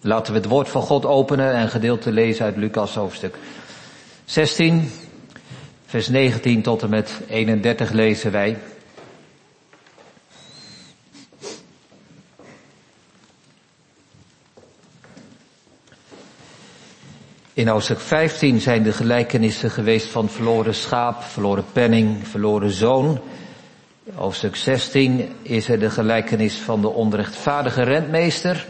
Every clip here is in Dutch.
Laten we het woord van God openen en gedeelte lezen uit Lucas hoofdstuk 16, vers 19 tot en met 31 lezen wij. In hoofdstuk 15 zijn de gelijkenissen geweest van verloren schaap, verloren penning, verloren zoon. Hoofdstuk 16 is er de gelijkenis van de onrechtvaardige rentmeester.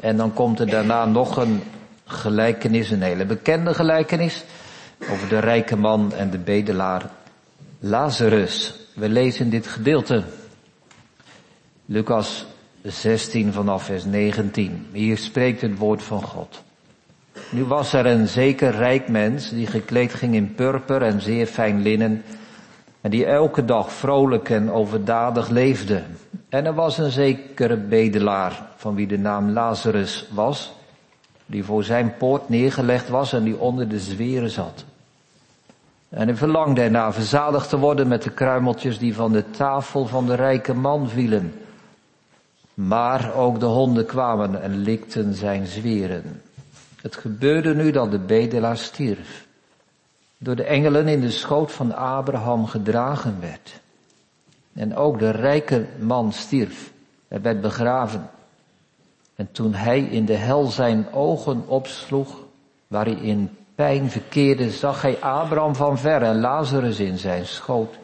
En dan komt er daarna nog een gelijkenis, een hele bekende gelijkenis, over de rijke man en de bedelaar Lazarus. We lezen dit gedeelte. Lucas 16 vanaf vers 19. Hier spreekt het woord van God. Nu was er een zeker rijk mens die gekleed ging in purper en zeer fijn linnen en die elke dag vrolijk en overdadig leefde. En er was een zekere bedelaar van wie de naam Lazarus was, die voor zijn poort neergelegd was en die onder de zweren zat. En hij verlangde ernaar verzadigd te worden met de kruimeltjes die van de tafel van de rijke man vielen. Maar ook de honden kwamen en likten zijn zweren. Het gebeurde nu dat de bedelaar stierf. Door de engelen in de schoot van Abraham gedragen werd. En ook de rijke man stierf. Hij werd begraven. En toen hij in de hel zijn ogen opsloeg, waar hij in pijn verkeerde, zag hij Abraham van ver en Lazarus in zijn schoot.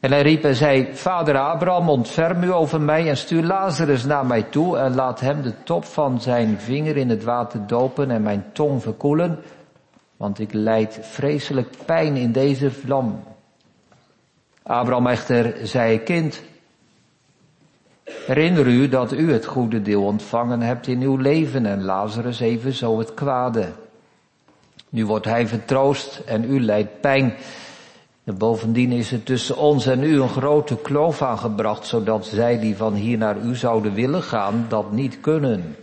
En hij riep en zei, Vader Abraham, ontferm u over mij en stuur Lazarus naar mij toe en laat hem de top van zijn vinger in het water dopen en mijn tong verkoelen, want ik leid vreselijk pijn in deze vlam. Abraham echter zei, kind, herinner u dat u het goede deel ontvangen hebt in uw leven en Lazarus evenzo het kwade. Nu wordt hij vertroost en u leidt pijn. En bovendien is er tussen ons en u een grote kloof aangebracht, zodat zij die van hier naar u zouden willen gaan, dat niet kunnen.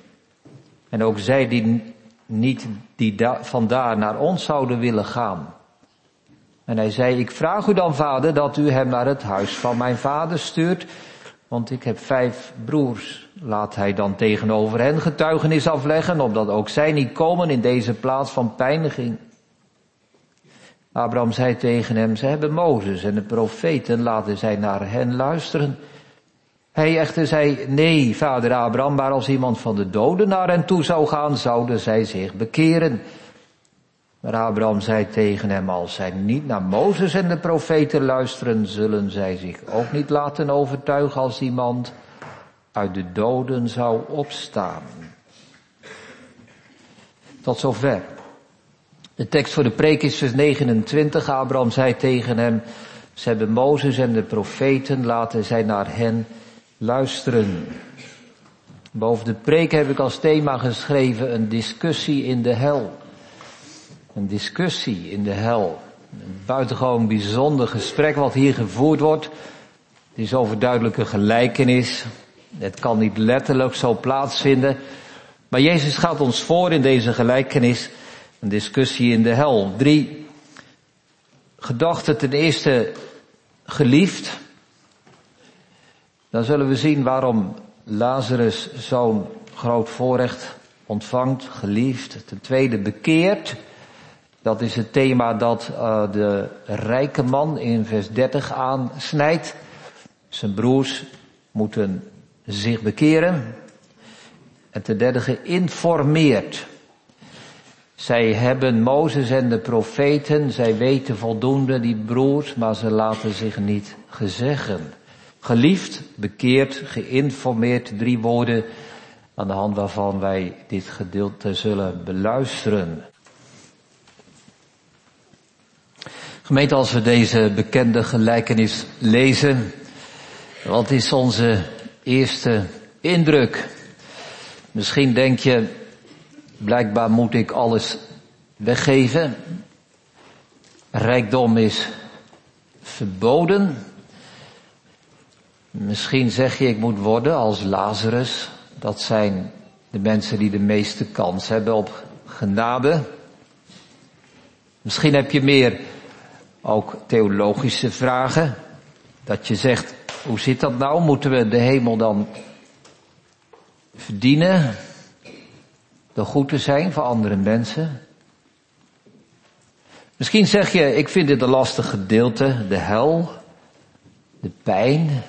En ook zij die niet die da van daar naar ons zouden willen gaan. En hij zei, ik vraag u dan vader dat u hem naar het huis van mijn vader stuurt, want ik heb vijf broers. Laat hij dan tegenover hen getuigenis afleggen, opdat ook zij niet komen in deze plaats van pijniging. Abraham zei tegen hem, ze hebben Mozes en de profeten, laten zij naar hen luisteren. Hij echter zei, nee, vader Abraham, maar als iemand van de doden naar hen toe zou gaan, zouden zij zich bekeren. Maar Abraham zei tegen hem, als zij niet naar Mozes en de profeten luisteren, zullen zij zich ook niet laten overtuigen als iemand uit de doden zou opstaan. Tot zover. De tekst voor de preek is vers 29. Abraham zei tegen hem, ze hebben Mozes en de profeten, laten zij naar hen luisteren. Boven de preek heb ik als thema geschreven een discussie in de hel. Een discussie in de hel. Een buitengewoon bijzonder gesprek wat hier gevoerd wordt. Het is overduidelijke gelijkenis. Het kan niet letterlijk zo plaatsvinden. Maar Jezus gaat ons voor in deze gelijkenis een discussie in de hel. Drie gedachten. Ten eerste geliefd. Dan zullen we zien waarom Lazarus zo'n groot voorrecht ontvangt, geliefd. Ten tweede bekeerd. Dat is het thema dat uh, de rijke man in vers 30 aansnijdt. Zijn broers moeten zich bekeren. En ten derde geïnformeerd. Zij hebben Mozes en de profeten, zij weten voldoende, die broers, maar ze laten zich niet gezeggen. Geliefd, bekeerd, geïnformeerd, drie woorden aan de hand waarvan wij dit gedeelte zullen beluisteren. Gemeente, als we deze bekende gelijkenis lezen, wat is onze eerste indruk? Misschien denk je, Blijkbaar moet ik alles weggeven. Rijkdom is verboden. Misschien zeg je ik moet worden als Lazarus. Dat zijn de mensen die de meeste kans hebben op genade. Misschien heb je meer ook theologische vragen. Dat je zegt, hoe zit dat nou? Moeten we de hemel dan verdienen? Door goed te zijn voor andere mensen. Misschien zeg je, ik vind dit een lastig gedeelte, de hel, de pijn.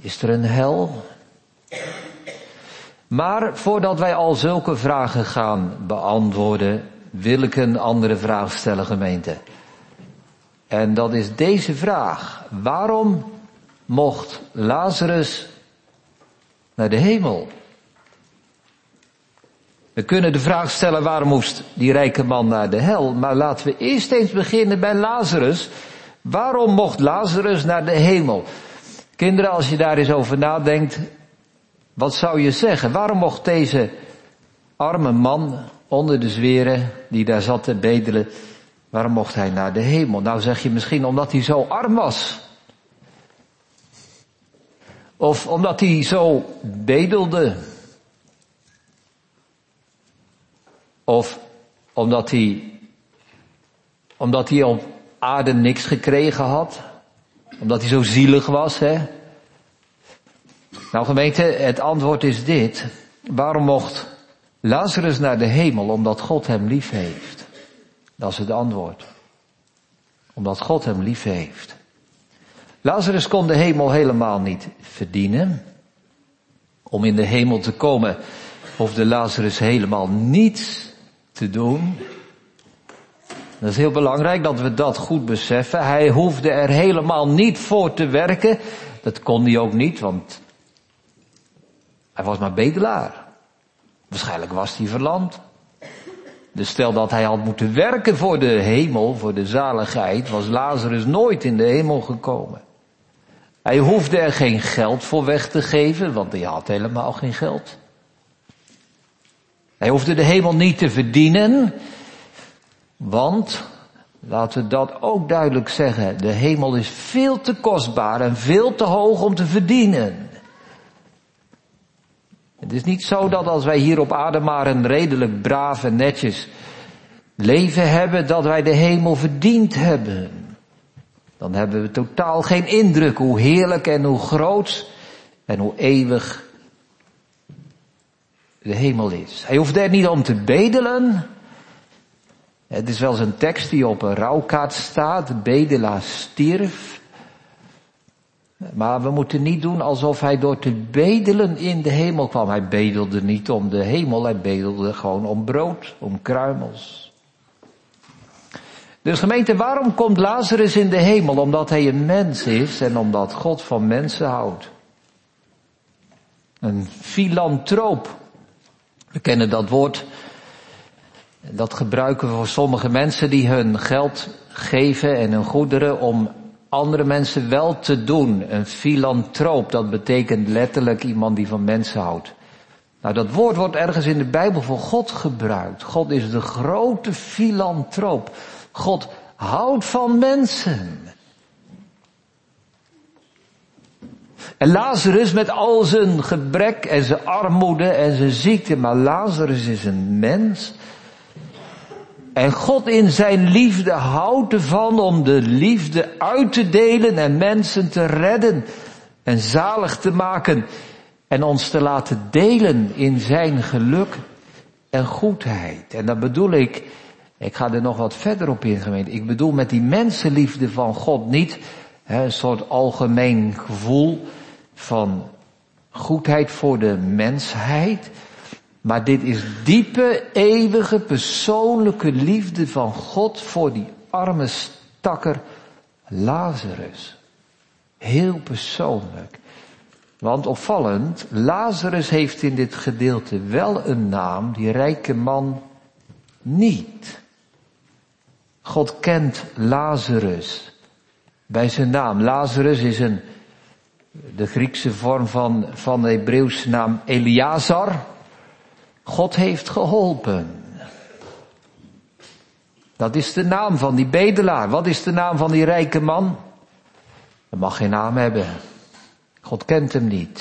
Is er een hel? Maar voordat wij al zulke vragen gaan beantwoorden, wil ik een andere vraag stellen, gemeente. En dat is deze vraag. Waarom mocht Lazarus naar de hemel? We kunnen de vraag stellen waarom moest die rijke man naar de hel, maar laten we eerst eens beginnen bij Lazarus. Waarom mocht Lazarus naar de hemel? Kinderen, als je daar eens over nadenkt, wat zou je zeggen? Waarom mocht deze arme man onder de zweren die daar zat te bedelen, waarom mocht hij naar de hemel? Nou zeg je misschien omdat hij zo arm was. Of omdat hij zo bedelde. Of omdat hij, omdat hij op aarde niks gekregen had. Omdat hij zo zielig was, hè. Nou gemeente, het antwoord is dit. Waarom mocht Lazarus naar de hemel? Omdat God hem lief heeft. Dat is het antwoord. Omdat God hem lief heeft. Lazarus kon de hemel helemaal niet verdienen. Om in de hemel te komen hoefde Lazarus helemaal niets te doen. Dat is heel belangrijk dat we dat goed beseffen. Hij hoefde er helemaal niet voor te werken. Dat kon hij ook niet, want hij was maar bedelaar. Waarschijnlijk was hij verland. Dus stel dat hij had moeten werken voor de hemel, voor de zaligheid, was Lazarus nooit in de hemel gekomen. Hij hoefde er geen geld voor weg te geven, want hij had helemaal geen geld. Hij hoefde de hemel niet te verdienen, want, laten we dat ook duidelijk zeggen, de hemel is veel te kostbaar en veel te hoog om te verdienen. Het is niet zo dat als wij hier op aarde maar een redelijk braaf en netjes leven hebben, dat wij de hemel verdiend hebben. Dan hebben we totaal geen indruk hoe heerlijk en hoe groot en hoe eeuwig de hemel is. Hij hoeft er niet om te bedelen. Het is wel eens een tekst die op een rouwkaart staat. De bedelaar stierf. Maar we moeten niet doen alsof hij door te bedelen in de hemel kwam. Hij bedelde niet om de hemel, hij bedelde gewoon om brood, om kruimels. Dus gemeente, waarom komt Lazarus in de hemel? Omdat hij een mens is en omdat God van mensen houdt. Een filantroop. We kennen dat woord. Dat gebruiken we voor sommige mensen die hun geld geven en hun goederen om andere mensen wel te doen. Een filantroop, dat betekent letterlijk iemand die van mensen houdt. Nou, dat woord wordt ergens in de Bijbel voor God gebruikt. God is de grote filantroop. God houdt van mensen. En Lazarus met al zijn gebrek en zijn armoede en zijn ziekte, maar Lazarus is een mens. En God in zijn liefde houdt ervan om de liefde uit te delen en mensen te redden en zalig te maken en ons te laten delen in zijn geluk en goedheid. En dat bedoel ik, ik ga er nog wat verder op in ik bedoel met die mensenliefde van God niet een soort algemeen gevoel van goedheid voor de mensheid, maar dit is diepe, eeuwige, persoonlijke liefde van God voor die arme stakker Lazarus. Heel persoonlijk. Want opvallend, Lazarus heeft in dit gedeelte wel een naam, die rijke man niet. God kent Lazarus bij zijn naam. Lazarus is een, de Griekse vorm van, van de Hebreeuwse naam Eliazar. God heeft geholpen. Dat is de naam van die bedelaar. Wat is de naam van die rijke man? Hij mag geen naam hebben. God kent hem niet.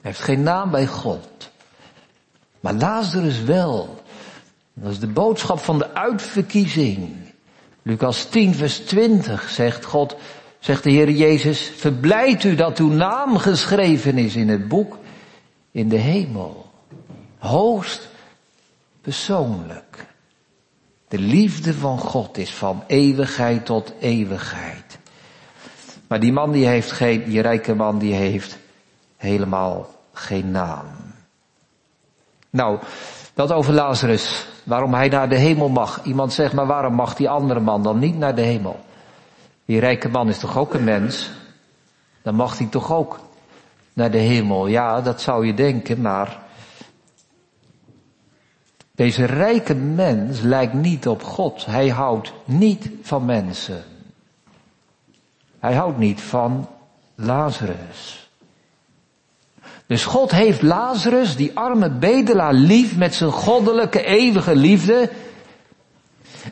Hij heeft geen naam bij God. Maar Lazarus wel. Dat is de boodschap van de uitverkiezing. Lucas 10 vers 20 zegt God, zegt de Heer Jezus, verblijd u dat uw naam geschreven is in het boek in de hemel. Hoogst persoonlijk. De liefde van God is van eeuwigheid tot eeuwigheid. Maar die man die heeft geen, die rijke man die heeft helemaal geen naam. Nou, dat over Lazarus. Waarom hij naar de hemel mag. Iemand zegt, maar waarom mag die andere man dan niet naar de hemel? Die rijke man is toch ook een mens? Dan mag hij toch ook naar de hemel? Ja, dat zou je denken, maar deze rijke mens lijkt niet op God. Hij houdt niet van mensen. Hij houdt niet van Lazarus. Dus God heeft Lazarus, die arme bedelaar, lief met zijn goddelijke eeuwige liefde.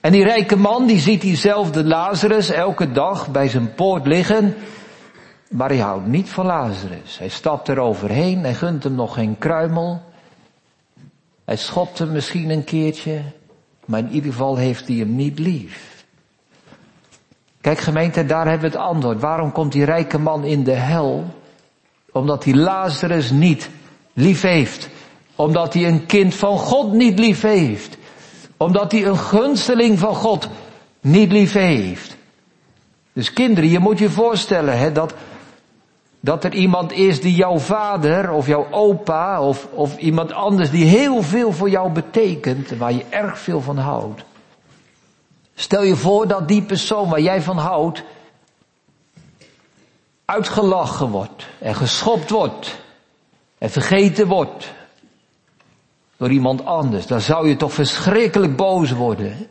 En die rijke man, die ziet diezelfde Lazarus elke dag bij zijn poort liggen. Maar hij houdt niet van Lazarus. Hij stapt er overheen, hij gunt hem nog geen kruimel. Hij schopt hem misschien een keertje, maar in ieder geval heeft hij hem niet lief. Kijk gemeente, daar hebben we het antwoord. Waarom komt die rijke man in de hel? Omdat hij Lazarus niet lief heeft. Omdat hij een kind van God niet lief heeft. Omdat hij een gunsteling van God niet lief heeft. Dus kinderen, je moet je voorstellen hè, dat dat er iemand is die jouw vader of jouw opa of, of iemand anders die heel veel voor jou betekent, waar je erg veel van houdt. Stel je voor dat die persoon waar jij van houdt, uitgelachen wordt en geschopt wordt en vergeten wordt door iemand anders. Dan zou je toch verschrikkelijk boos worden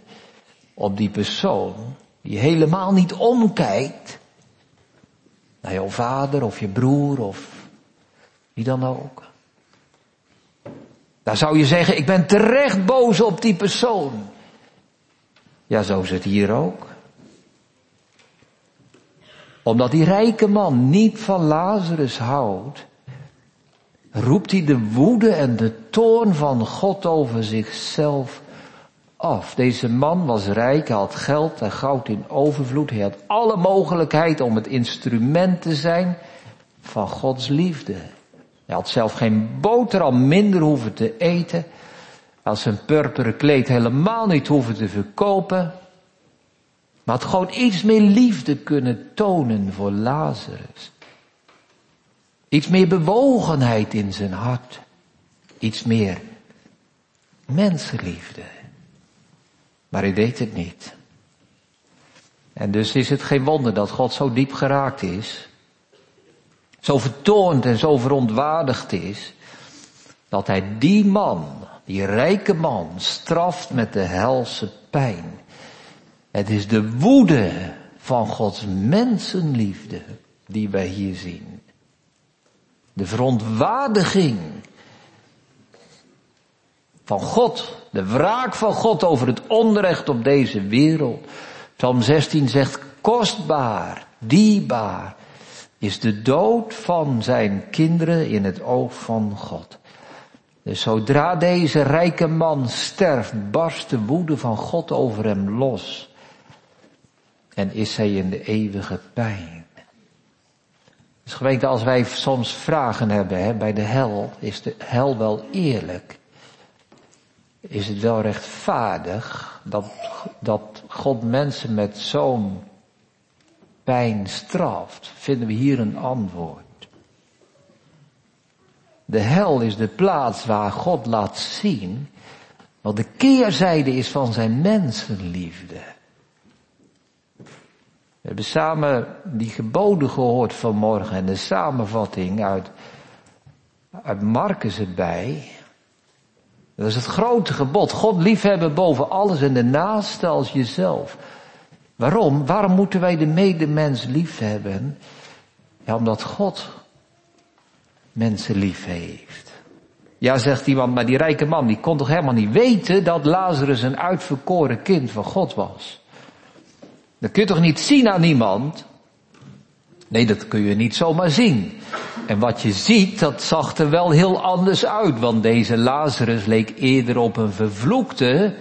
op die persoon die helemaal niet omkijkt naar jouw vader of je broer of wie dan ook. Daar zou je zeggen, ik ben terecht boos op die persoon. Ja, zo is het hier ook. Omdat die rijke man niet van Lazarus houdt, roept hij de woede en de toorn van God over zichzelf af. Deze man was rijk, hij had geld en goud in overvloed. Hij had alle mogelijkheid om het instrument te zijn van Gods liefde. Hij had zelf geen boterham minder hoeven te eten. Hij had zijn purperen kleed helemaal niet hoeven te verkopen. Maar had gewoon iets meer liefde kunnen tonen voor Lazarus. Iets meer bewogenheid in zijn hart. Iets meer mensenliefde. Maar hij deed het niet. En dus is het geen wonder dat God zo diep geraakt is, zo vertoond en zo verontwaardigd is, dat hij die man, die rijke man, straft met de helse pijn. Het is de woede van Gods mensenliefde die wij hier zien. De verontwaardiging van God. De wraak van God over het onrecht op deze wereld. Psalm 16 zegt, kostbaar, dierbaar is de dood van zijn kinderen in het oog van God. Dus zodra deze rijke man sterft, barst de woede van God over hem los. En is hij in de eeuwige pijn. Dus gemeente, als wij soms vragen hebben hè, bij de hel, is de hel wel eerlijk? Is het wel rechtvaardig dat, dat God mensen met zo'n pijn straft? Vinden we hier een antwoord. De hel is de plaats waar God laat zien wat de keerzijde is van zijn mensenliefde. We hebben samen die geboden gehoord vanmorgen en de samenvatting uit, uit Marcus erbij. Dat is het grote gebod. God liefhebben boven alles en de naaste als jezelf. Waarom? Waarom moeten wij de medemens liefhebben? Ja, omdat God mensen lief heeft. Ja, zegt iemand, maar die rijke man, die kon toch helemaal niet weten dat Lazarus een uitverkoren kind van God was? Dat kun je toch niet zien aan iemand? Nee, dat kun je niet zomaar zien. En wat je ziet, dat zag er wel heel anders uit, want deze Lazarus leek eerder op een vervloekte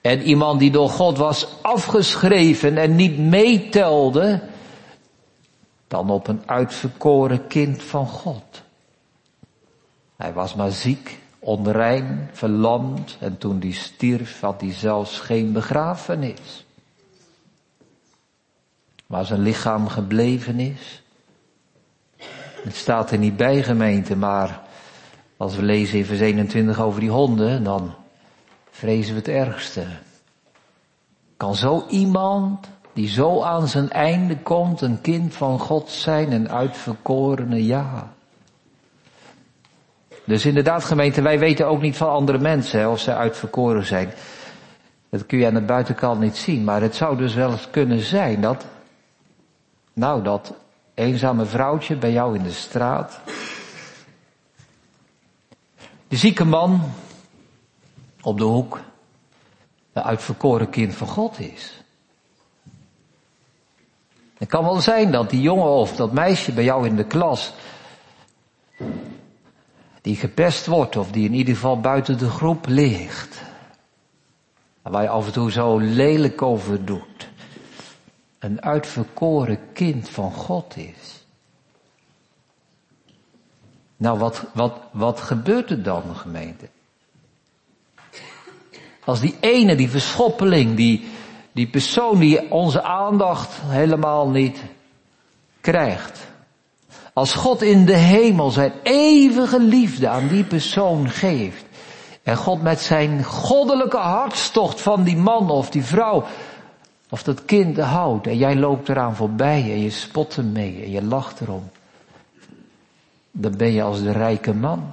en iemand die door God was afgeschreven en niet meetelde, dan op een uitverkoren kind van God. Hij was maar ziek, onrein, verlamd en toen die stierf had hij zelfs geen begrafenis. Waar zijn lichaam gebleven is. Het staat er niet bij gemeente, maar als we lezen in vers 21 over die honden, dan vrezen we het ergste. Kan zo iemand die zo aan zijn einde komt een kind van God zijn en uitverkorene ja. Dus inderdaad gemeente, wij weten ook niet van andere mensen of ze uitverkoren zijn. Dat kun je aan de buitenkant niet zien, maar het zou dus wel eens kunnen zijn dat, nou dat eenzame vrouwtje bij jou in de straat, de zieke man op de hoek, de uitverkoren kind van God is. Het kan wel zijn dat die jongen of dat meisje bij jou in de klas, die gepest wordt of die in ieder geval buiten de groep ligt, waar je af en toe zo lelijk over doet, een uitverkoren kind van God is. Nou, wat, wat, wat gebeurt er dan, gemeente? Als die ene, die verschoppeling, die, die persoon die onze aandacht helemaal niet krijgt. Als God in de hemel zijn eeuwige liefde aan die persoon geeft. En God met zijn goddelijke hartstocht van die man of die vrouw of dat kind houdt. En jij loopt eraan voorbij en je spot ermee en je lacht erom. Dan ben je als de rijke man.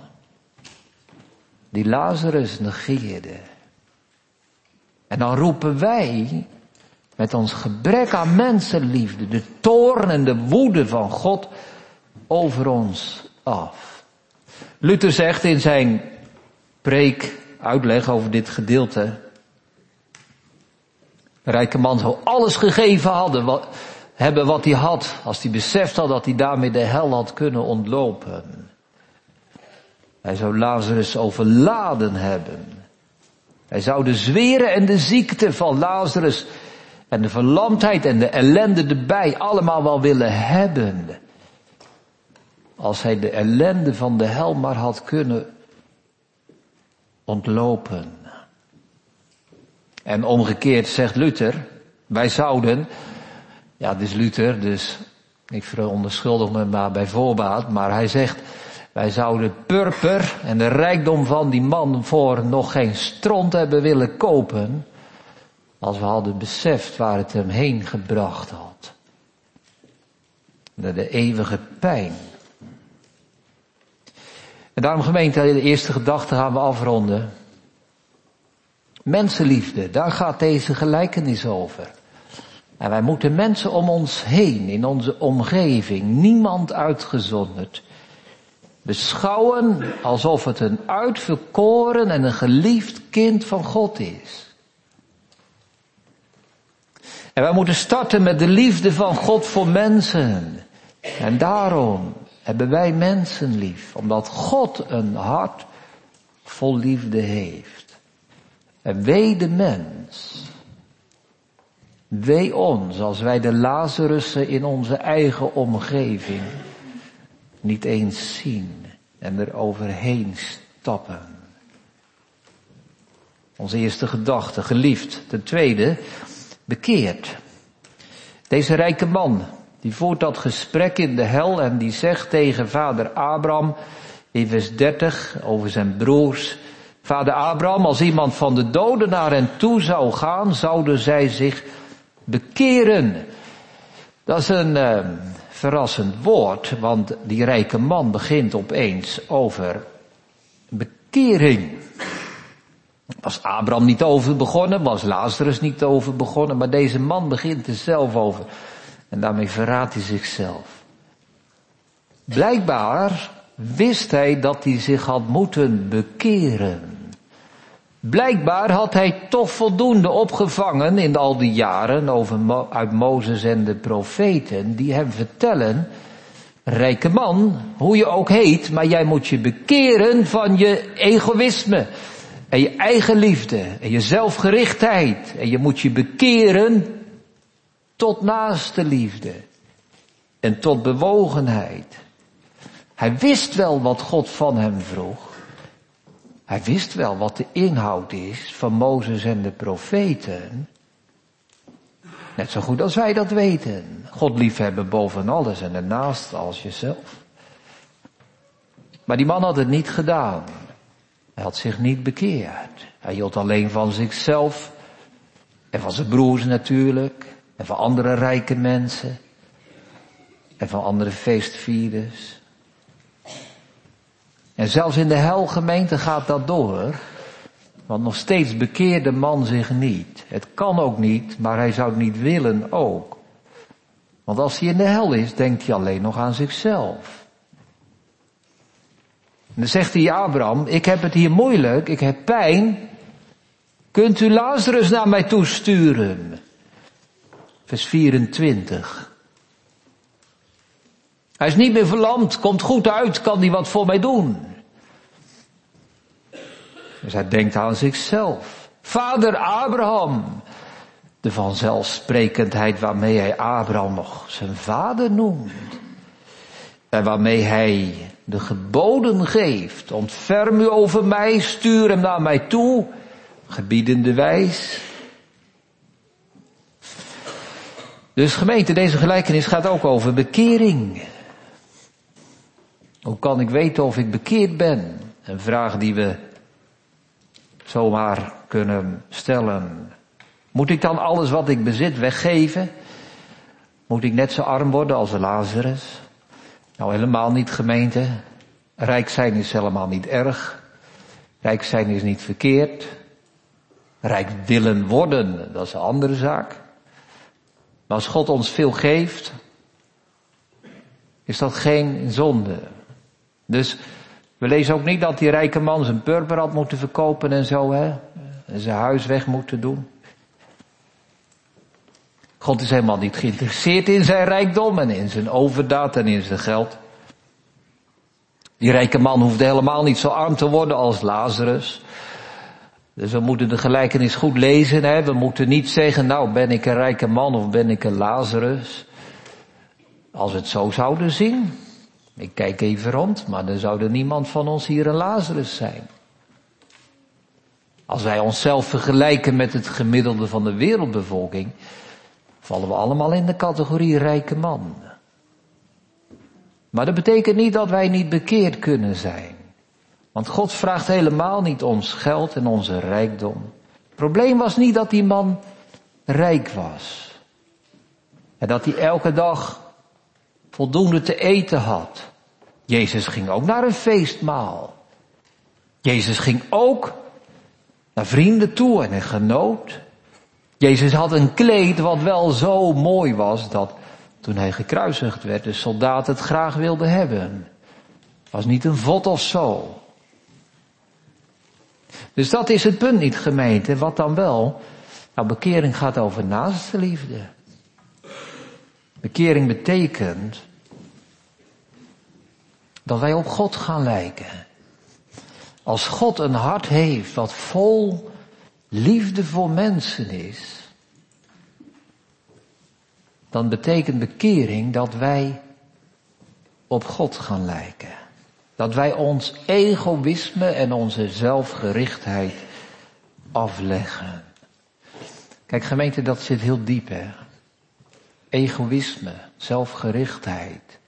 Die Lazarus negeerde. En dan roepen wij met ons gebrek aan mensenliefde de toorn en de woede van God over ons af. Luther zegt in zijn preek, uitleg over dit gedeelte, de rijke man zou alles gegeven hadden, wat, hebben wat hij had, als hij beseft had dat hij daarmee de hel had kunnen ontlopen. Hij zou Lazarus overladen hebben. Hij zou de zweren en de ziekte van Lazarus en de verlamdheid en de ellende erbij allemaal wel willen hebben. Als hij de ellende van de hel maar had kunnen ontlopen. En omgekeerd zegt Luther, wij zouden, ja dit is Luther, dus ik verontschuldig me maar bij voorbaat, maar hij zegt, wij zouden purper en de rijkdom van die man voor nog geen stront hebben willen kopen, als we hadden beseft waar het hem heen gebracht had. Naar de eeuwige pijn. En daarom gemeente, de eerste gedachte gaan we afronden. Mensenliefde, daar gaat deze gelijkenis over. En wij moeten mensen om ons heen, in onze omgeving, niemand uitgezonderd, beschouwen alsof het een uitverkoren en een geliefd kind van God is. En wij moeten starten met de liefde van God voor mensen. En daarom hebben wij mensen lief, omdat God een hart vol liefde heeft. En wee de mens. Wee ons als wij de Lazarussen in onze eigen omgeving niet eens zien en er overheen stappen. Onze eerste gedachte, geliefd. Ten tweede, bekeerd. Deze rijke man, die voert dat gesprek in de hel en die zegt tegen vader Abraham in vers 30 over zijn broers. Vader Abraham, als iemand van de doden naar hen toe zou gaan, zouden zij zich bekeren. Dat is een uh, verrassend woord, want die rijke man begint opeens over bekering. Was Abraham niet over begonnen, was Lazarus niet over begonnen, maar deze man begint er zelf over. En daarmee verraadt hij zichzelf. Blijkbaar wist hij dat hij zich had moeten bekeren. Blijkbaar had hij toch voldoende opgevangen in al die jaren over uit Mozes en de profeten die hem vertellen, rijke man, hoe je ook heet, maar jij moet je bekeren van je egoïsme en je eigen liefde en je zelfgerichtheid en je moet je bekeren tot naaste liefde en tot bewogenheid. Hij wist wel wat God van hem vroeg. Hij wist wel wat de inhoud is van Mozes en de profeten. Net zo goed als wij dat weten. God liefhebben boven alles en ernaast als jezelf. Maar die man had het niet gedaan. Hij had zich niet bekeerd. Hij hield alleen van zichzelf en van zijn broers natuurlijk en van andere rijke mensen en van andere feestvierders. En zelfs in de helgemeente gaat dat door. Want nog steeds bekeert de man zich niet. Het kan ook niet, maar hij zou het niet willen ook. Want als hij in de hel is, denkt hij alleen nog aan zichzelf. En dan zegt hij Abraham, ik heb het hier moeilijk, ik heb pijn. Kunt u Lazarus naar mij toe sturen? Vers 24. Hij is niet meer verlamd, komt goed uit, kan hij wat voor mij doen. Dus hij denkt aan zichzelf. Vader Abraham. De vanzelfsprekendheid waarmee hij Abraham nog zijn vader noemt. En waarmee hij de geboden geeft. Ontferm u over mij, stuur hem naar mij toe. Gebiedende wijs. Dus gemeente, deze gelijkenis gaat ook over bekering. Hoe kan ik weten of ik bekeerd ben? Een vraag die we zomaar kunnen stellen. Moet ik dan alles wat ik bezit weggeven? Moet ik net zo arm worden als Lazarus? Nou, helemaal niet gemeente. Rijk zijn is helemaal niet erg. Rijk zijn is niet verkeerd. Rijk willen worden, dat is een andere zaak. Maar als God ons veel geeft, is dat geen zonde. Dus we lezen ook niet dat die rijke man zijn purper had moeten verkopen en zo, hè. En zijn huis weg moeten doen. God is helemaal niet geïnteresseerd in zijn rijkdom en in zijn overdaad en in zijn geld. Die rijke man hoefde helemaal niet zo arm te worden als Lazarus. Dus we moeten de gelijkenis goed lezen. Hè? We moeten niet zeggen, nou ben ik een rijke man of ben ik een Lazarus. Als we het zo zouden zien. Ik kijk even rond, maar dan zou er niemand van ons hier een Lazarus zijn. Als wij onszelf vergelijken met het gemiddelde van de wereldbevolking, vallen we allemaal in de categorie rijke man. Maar dat betekent niet dat wij niet bekeerd kunnen zijn. Want God vraagt helemaal niet ons geld en onze rijkdom. Het probleem was niet dat die man rijk was. En dat hij elke dag voldoende te eten had. Jezus ging ook naar een feestmaal. Jezus ging ook naar vrienden toe en een genoot. Jezus had een kleed wat wel zo mooi was dat toen hij gekruisigd werd de soldaat het graag wilde hebben. Was niet een vod of zo. Dus dat is het punt niet gemeente. Wat dan wel? Nou, bekering gaat over naaste liefde. Bekering betekent dat wij op God gaan lijken. Als God een hart heeft dat vol liefde voor mensen is, dan betekent bekering dat wij op God gaan lijken. Dat wij ons egoïsme en onze zelfgerichtheid afleggen. Kijk gemeente, dat zit heel diep hè. Egoïsme, zelfgerichtheid.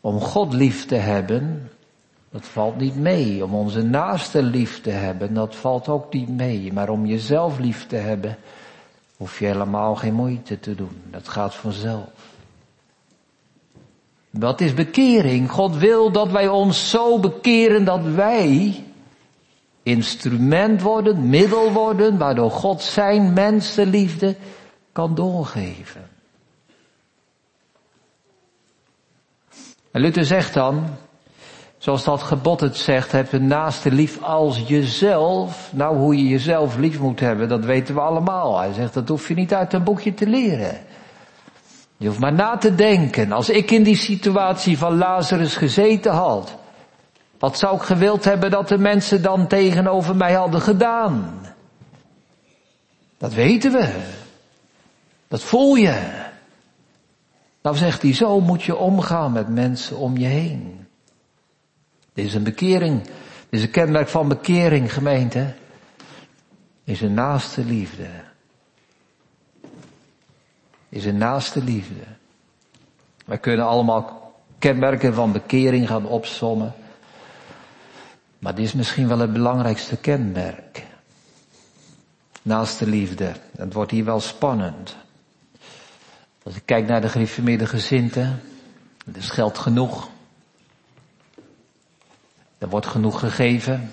Om God lief te hebben, dat valt niet mee. Om onze naaste lief te hebben, dat valt ook niet mee. Maar om jezelf lief te hebben, hoef je helemaal geen moeite te doen. Dat gaat vanzelf. Dat is bekering. God wil dat wij ons zo bekeren dat wij instrument worden, middel worden, waardoor God zijn mensenliefde kan doorgeven. En Luther zegt dan, zoals dat gebod het zegt, heb een naaste lief als jezelf. Nou, hoe je jezelf lief moet hebben, dat weten we allemaal. Hij zegt, dat hoef je niet uit een boekje te leren. Je hoeft maar na te denken. Als ik in die situatie van Lazarus gezeten had, wat zou ik gewild hebben dat de mensen dan tegenover mij hadden gedaan? Dat weten we. Dat voel je. Nou zegt hij, zo moet je omgaan met mensen om je heen. Dit is een bekering. Dit is een kenmerk van bekering, gemeente. Is een naaste liefde. Is een naaste liefde. Wij kunnen allemaal kenmerken van bekering gaan opsommen. Maar dit is misschien wel het belangrijkste kenmerk. Naast de liefde. Het wordt hier wel spannend. Als ik kijk naar de gereformeerde gezinten, er is geld genoeg. Er wordt genoeg gegeven.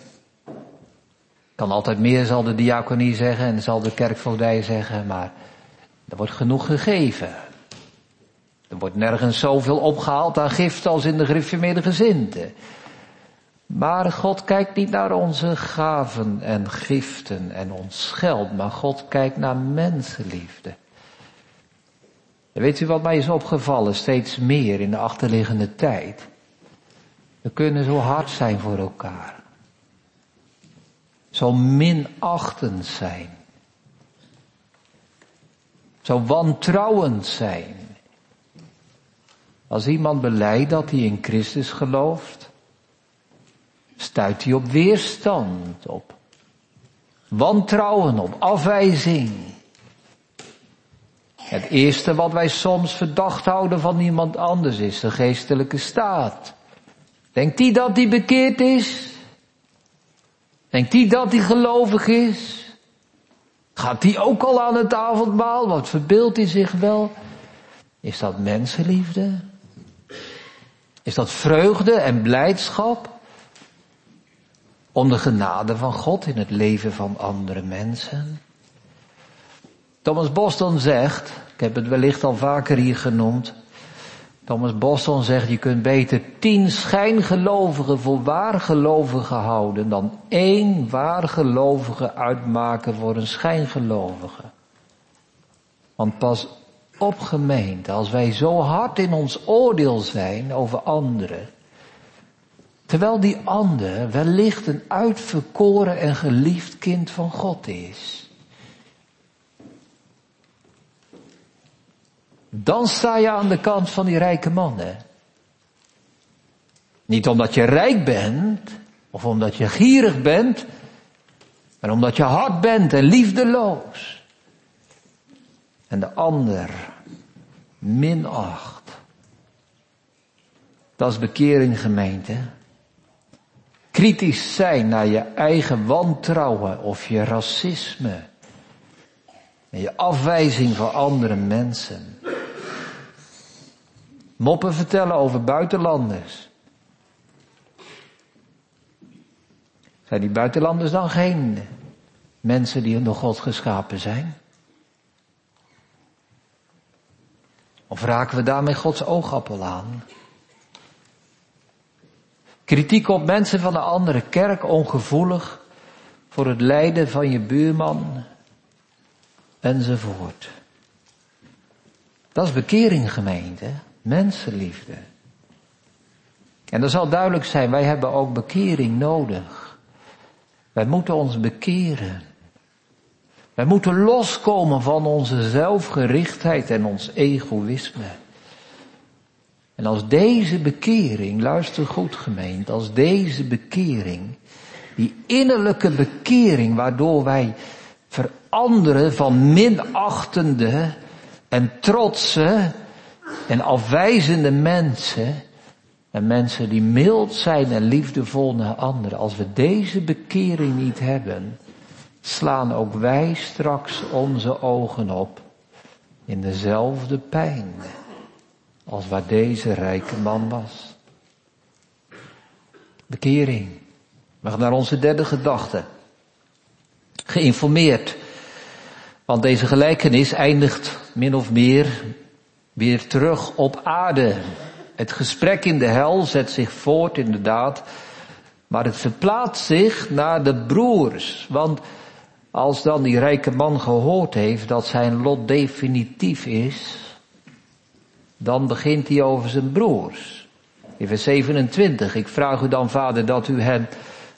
Kan altijd meer, zal de diaconie zeggen en zal de kerkvoogdij zeggen, maar er wordt genoeg gegeven. Er wordt nergens zoveel opgehaald aan gift als in de gereformeerde gezinten. Maar God kijkt niet naar onze gaven en giften en ons geld, maar God kijkt naar mensenliefde. Weet u wat mij is opgevallen steeds meer in de achterliggende tijd? We kunnen zo hard zijn voor elkaar. Zo minachtend zijn. Zo wantrouwend zijn. Als iemand beleidt dat hij in Christus gelooft, stuit hij op weerstand, op wantrouwen, op afwijzing. Het eerste wat wij soms verdacht houden van iemand anders is de geestelijke staat. Denkt hij dat hij bekeerd is? Denkt hij dat hij gelovig is? Gaat hij ook al aan het avondmaal? Wat verbeeldt hij zich wel? Is dat mensenliefde? Is dat vreugde en blijdschap? Om de genade van God in het leven van andere mensen? Thomas Boston zegt, ik heb het wellicht al vaker hier genoemd, Thomas Boston zegt, je kunt beter tien schijngelovigen voor waargelovigen houden dan één waargelovige uitmaken voor een schijngelovige. Want pas op gemeente, als wij zo hard in ons oordeel zijn over anderen, terwijl die ander wellicht een uitverkoren en geliefd kind van God is. Dan sta je aan de kant van die rijke man, hè. Niet omdat je rijk bent, of omdat je gierig bent, maar omdat je hard bent en liefdeloos. En de ander minacht. Dat is bekering gemeente. Kritisch zijn naar je eigen wantrouwen of je racisme. En je afwijzing van andere mensen. Moppen vertellen over buitenlanders. Zijn die buitenlanders dan geen mensen die door God geschapen zijn? Of raken we daarmee Gods oogappel aan? Kritiek op mensen van een andere kerk, ongevoelig voor het lijden van je buurman, enzovoort. Dat is bekering gemeente. Mensenliefde. En er zal duidelijk zijn, wij hebben ook bekering nodig. Wij moeten ons bekeren. Wij moeten loskomen van onze zelfgerichtheid en ons egoïsme. En als deze bekering, luister goed gemeend, als deze bekering, die innerlijke bekering waardoor wij veranderen van minachtende en trotse en afwijzende mensen en mensen die mild zijn en liefdevol naar anderen, als we deze bekering niet hebben, slaan ook wij straks onze ogen op in dezelfde pijn als waar deze rijke man was. Bekering. We gaan naar onze derde gedachte. Geïnformeerd. Want deze gelijkenis eindigt min of meer weer terug op aarde. Het gesprek in de hel zet zich voort inderdaad, maar het verplaatst zich naar de broers. Want als dan die rijke man gehoord heeft dat zijn lot definitief is, dan begint hij over zijn broers. In vers 27, ik vraag u dan vader dat u hen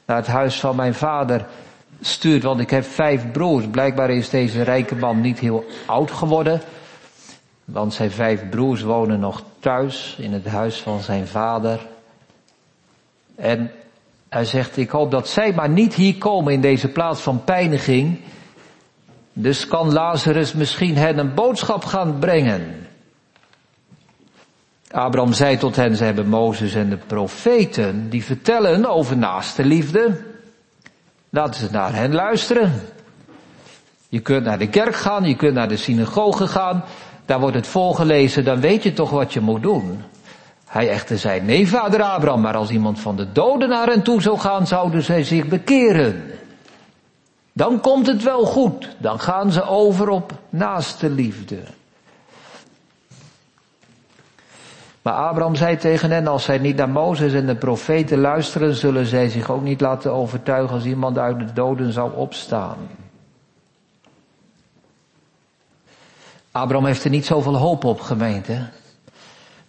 naar het huis van mijn vader stuurt, want ik heb vijf broers. Blijkbaar is deze rijke man niet heel oud geworden. Want zijn vijf broers wonen nog thuis in het huis van zijn vader. En hij zegt, ik hoop dat zij maar niet hier komen in deze plaats van pijniging. Dus kan Lazarus misschien hen een boodschap gaan brengen. Abraham zei tot hen, ze hebben Mozes en de profeten, die vertellen over naaste liefde. Laten ze naar hen luisteren. Je kunt naar de kerk gaan, je kunt naar de synagoge gaan, daar wordt het voorgelezen, dan weet je toch wat je moet doen. Hij echter zei, nee vader Abraham, maar als iemand van de doden naar hen toe zou gaan, zouden zij zich bekeren. Dan komt het wel goed, dan gaan ze over op naaste liefde. Maar Abraham zei tegen hen, als zij niet naar Mozes en de profeten luisteren, zullen zij zich ook niet laten overtuigen als iemand uit de doden zou opstaan. Abraham heeft er niet zoveel hoop op, gemeente.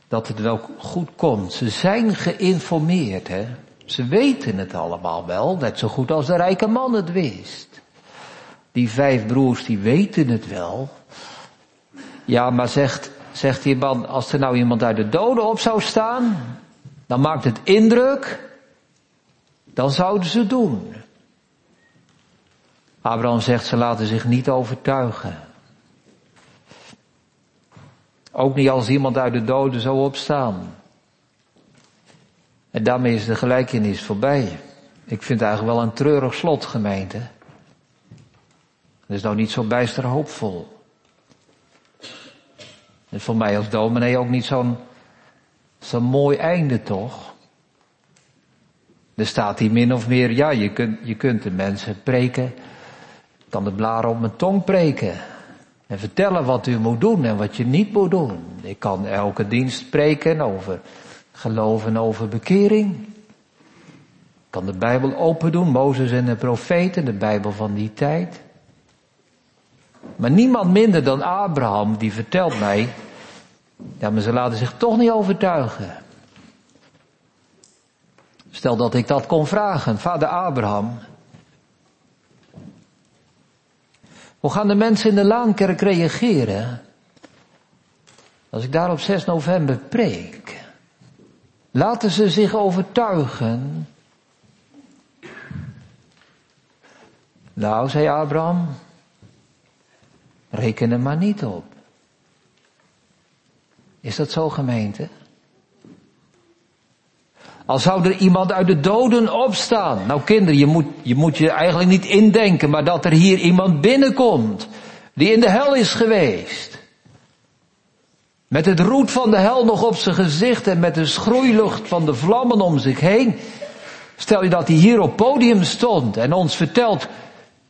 Dat het wel goed komt. Ze zijn geïnformeerd, hè. Ze weten het allemaal wel, net zo goed als de rijke man het wist. Die vijf broers, die weten het wel. Ja, maar zegt, zegt die man, als er nou iemand uit de doden op zou staan, dan maakt het indruk, dan zouden ze doen. Abraham zegt, ze laten zich niet overtuigen. Ook niet als iemand uit de doden zou opstaan. En daarmee is de gelijkenis voorbij. Ik vind het eigenlijk wel een treurig slot, gemeente. Dat is nou niet zo bijster hoopvol. Is voor mij als dominee ook niet zo'n zo'n mooi einde, toch? Er staat hier min of meer, ja, je kunt, je kunt de mensen preken. kan de blaren op mijn tong preken. En vertellen wat u moet doen en wat je niet moet doen. Ik kan elke dienst spreken over geloven over bekering. Ik kan de Bijbel open doen, Mozes en de profeten, de Bijbel van die tijd. Maar niemand minder dan Abraham, die vertelt mij, ja, maar ze laten zich toch niet overtuigen. Stel dat ik dat kon vragen, vader Abraham, Hoe gaan de mensen in de Laankerk reageren als ik daar op 6 november preek? Laten ze zich overtuigen. Nou, zei Abraham, reken er maar niet op. Is dat zo gemeente? Al zou er iemand uit de doden opstaan. Nou kinderen, je moet, je moet je eigenlijk niet indenken, maar dat er hier iemand binnenkomt. Die in de hel is geweest. Met het roet van de hel nog op zijn gezicht en met de schroeilucht van de vlammen om zich heen. Stel je dat hij hier op podium stond en ons vertelt,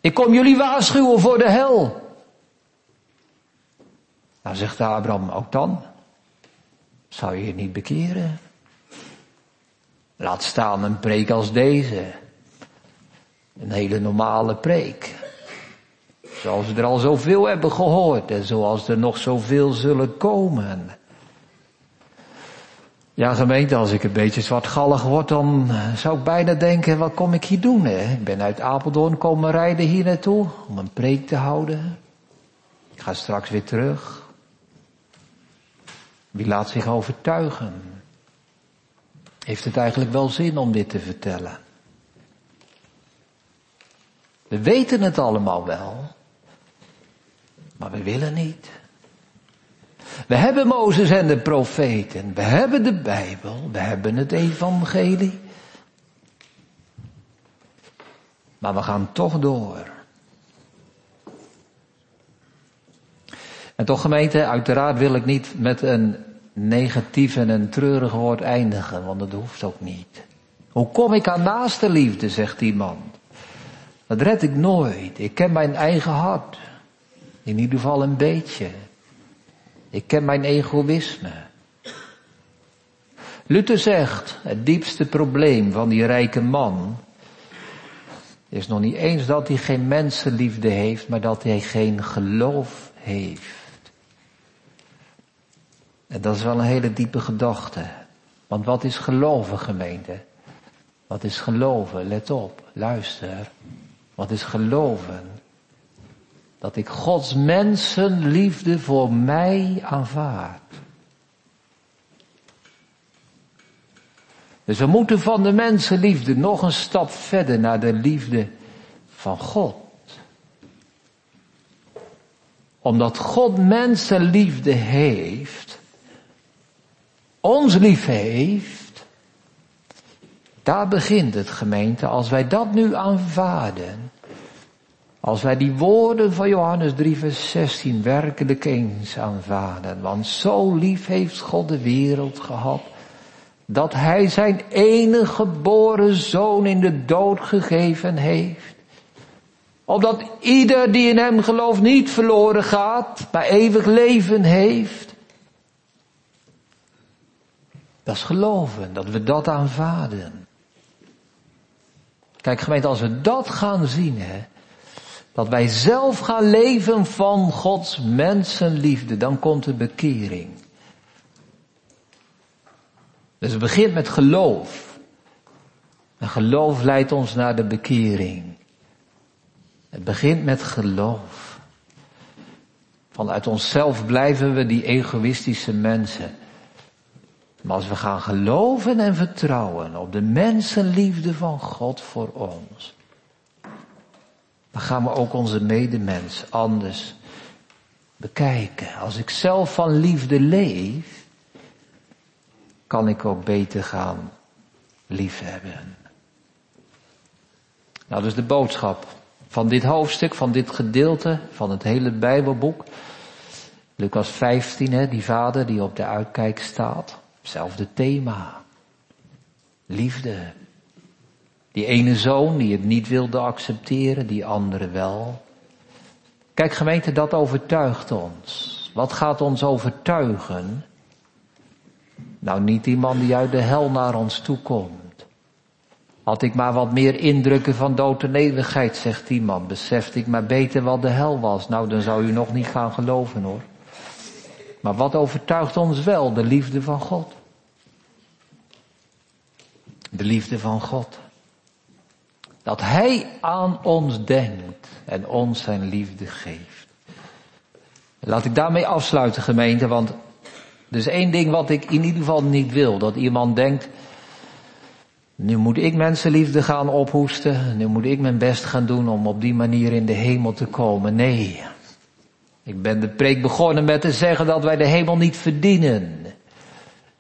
ik kom jullie waarschuwen voor de hel. Nou zegt Abraham, ook dan zou je je niet bekeren. Laat staan een preek als deze. Een hele normale preek. Zoals we er al zoveel hebben gehoord en zoals er nog zoveel zullen komen. Ja, gemeente, als ik een beetje zwartgallig word, dan zou ik bijna denken, wat kom ik hier doen? Hè? Ik ben uit Apeldoorn komen rijden hier naartoe om een preek te houden. Ik ga straks weer terug. Wie laat zich overtuigen? Heeft het eigenlijk wel zin om dit te vertellen? We weten het allemaal wel, maar we willen niet. We hebben Mozes en de profeten, we hebben de Bijbel, we hebben het evangelie. Maar we gaan toch door. En toch gemeente, uiteraard wil ik niet met een negatief en een treurig woord eindigen, want dat hoeft ook niet. Hoe kom ik aan naaste liefde, zegt die man. Dat red ik nooit. Ik ken mijn eigen hart. In ieder geval een beetje. Ik ken mijn egoïsme. Luther zegt, het diepste probleem van die rijke man is nog niet eens dat hij geen mensenliefde heeft, maar dat hij geen geloof heeft. En dat is wel een hele diepe gedachte. Want wat is geloven, gemeente? Wat is geloven? Let op, luister. Wat is geloven? Dat ik Gods mensenliefde voor mij aanvaard. Dus we moeten van de mensenliefde nog een stap verder naar de liefde van God. Omdat God mensenliefde heeft, ons lief heeft, daar begint het gemeente. Als wij dat nu aanvaarden, als wij die woorden van Johannes 3 vers 16 werkelijk eens aanvaarden, want zo lief heeft God de wereld gehad, dat Hij zijn enige geboren zoon in de dood gegeven heeft. Opdat ieder die in Hem gelooft niet verloren gaat, maar eeuwig leven heeft. Dat is geloven, dat we dat aanvaarden. Kijk gemeente, als we dat gaan zien, hè, dat wij zelf gaan leven van Gods mensenliefde, dan komt de bekering. Dus het begint met geloof. En geloof leidt ons naar de bekering. Het begint met geloof. Vanuit onszelf blijven we die egoïstische mensen. Maar als we gaan geloven en vertrouwen op de mensenliefde van God voor ons, dan gaan we ook onze medemens anders bekijken. Als ik zelf van liefde leef, kan ik ook beter gaan liefhebben. Nou, dus de boodschap van dit hoofdstuk, van dit gedeelte, van het hele Bijbelboek. Lucas 15, hè, die vader die op de uitkijk staat. Hetzelfde thema. Liefde. Die ene zoon die het niet wilde accepteren, die andere wel. Kijk gemeente, dat overtuigt ons. Wat gaat ons overtuigen? Nou, niet die man die uit de hel naar ons toe komt. Had ik maar wat meer indrukken van dood en zegt die man. Besefte ik maar beter wat de hel was. Nou, dan zou u nog niet gaan geloven hoor. Maar wat overtuigt ons wel? De liefde van God. De liefde van God. Dat Hij aan ons denkt en ons zijn liefde geeft. Laat ik daarmee afsluiten gemeente, want dus één ding wat ik in ieder geval niet wil. Dat iemand denkt, nu moet ik mensenliefde gaan ophoesten. Nu moet ik mijn best gaan doen om op die manier in de hemel te komen. Nee. Ik ben de preek begonnen met te zeggen dat wij de hemel niet verdienen.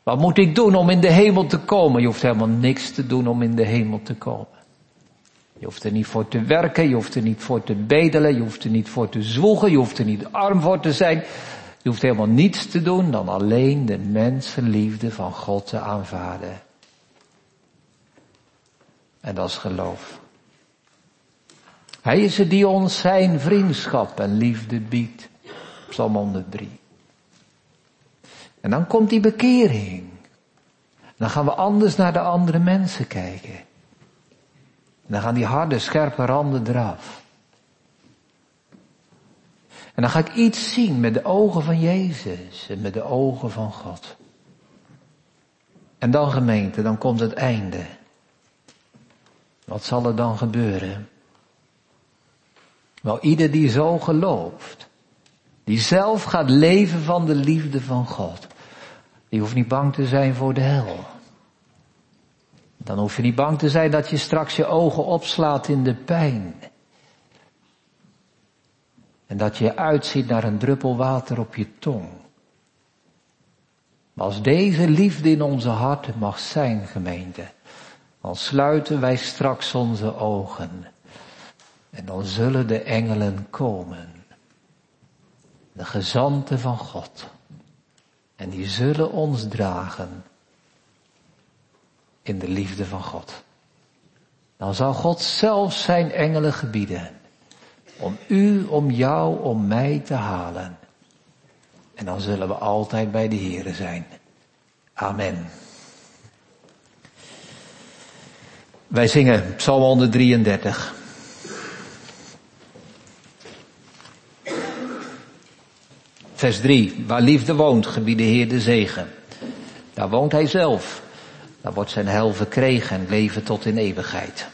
Wat moet ik doen om in de hemel te komen? Je hoeft helemaal niks te doen om in de hemel te komen. Je hoeft er niet voor te werken, je hoeft er niet voor te bedelen, je hoeft er niet voor te zwoegen, je hoeft er niet arm voor te zijn. Je hoeft helemaal niets te doen dan alleen de mensenliefde van God te aanvaarden. En dat is geloof. Hij is het die ons zijn vriendschap en liefde biedt. Psalm 103. En dan komt die bekering. Dan gaan we anders naar de andere mensen kijken. En dan gaan die harde, scherpe randen eraf. En dan ga ik iets zien met de ogen van Jezus en met de ogen van God. En dan gemeente, dan komt het einde. Wat zal er dan gebeuren? Wel, ieder die zo gelooft, die zelf gaat leven van de liefde van God, die hoeft niet bang te zijn voor de hel. Dan hoef je niet bang te zijn dat je straks je ogen opslaat in de pijn. En dat je uitziet naar een druppel water op je tong. Maar als deze liefde in onze harten mag zijn, gemeente, dan sluiten wij straks onze ogen. En dan zullen de engelen komen. De gezanten van God. En die zullen ons dragen in de liefde van God. Dan zal God zelf zijn engelen gebieden om u, om jou, om mij te halen. En dan zullen we altijd bij de Here zijn. Amen. Wij zingen Psalm 133. Vers 3. Waar liefde woont, gebied de Heer de zegen. Daar woont Hij zelf. Daar wordt zijn hel verkregen en leven tot in eeuwigheid.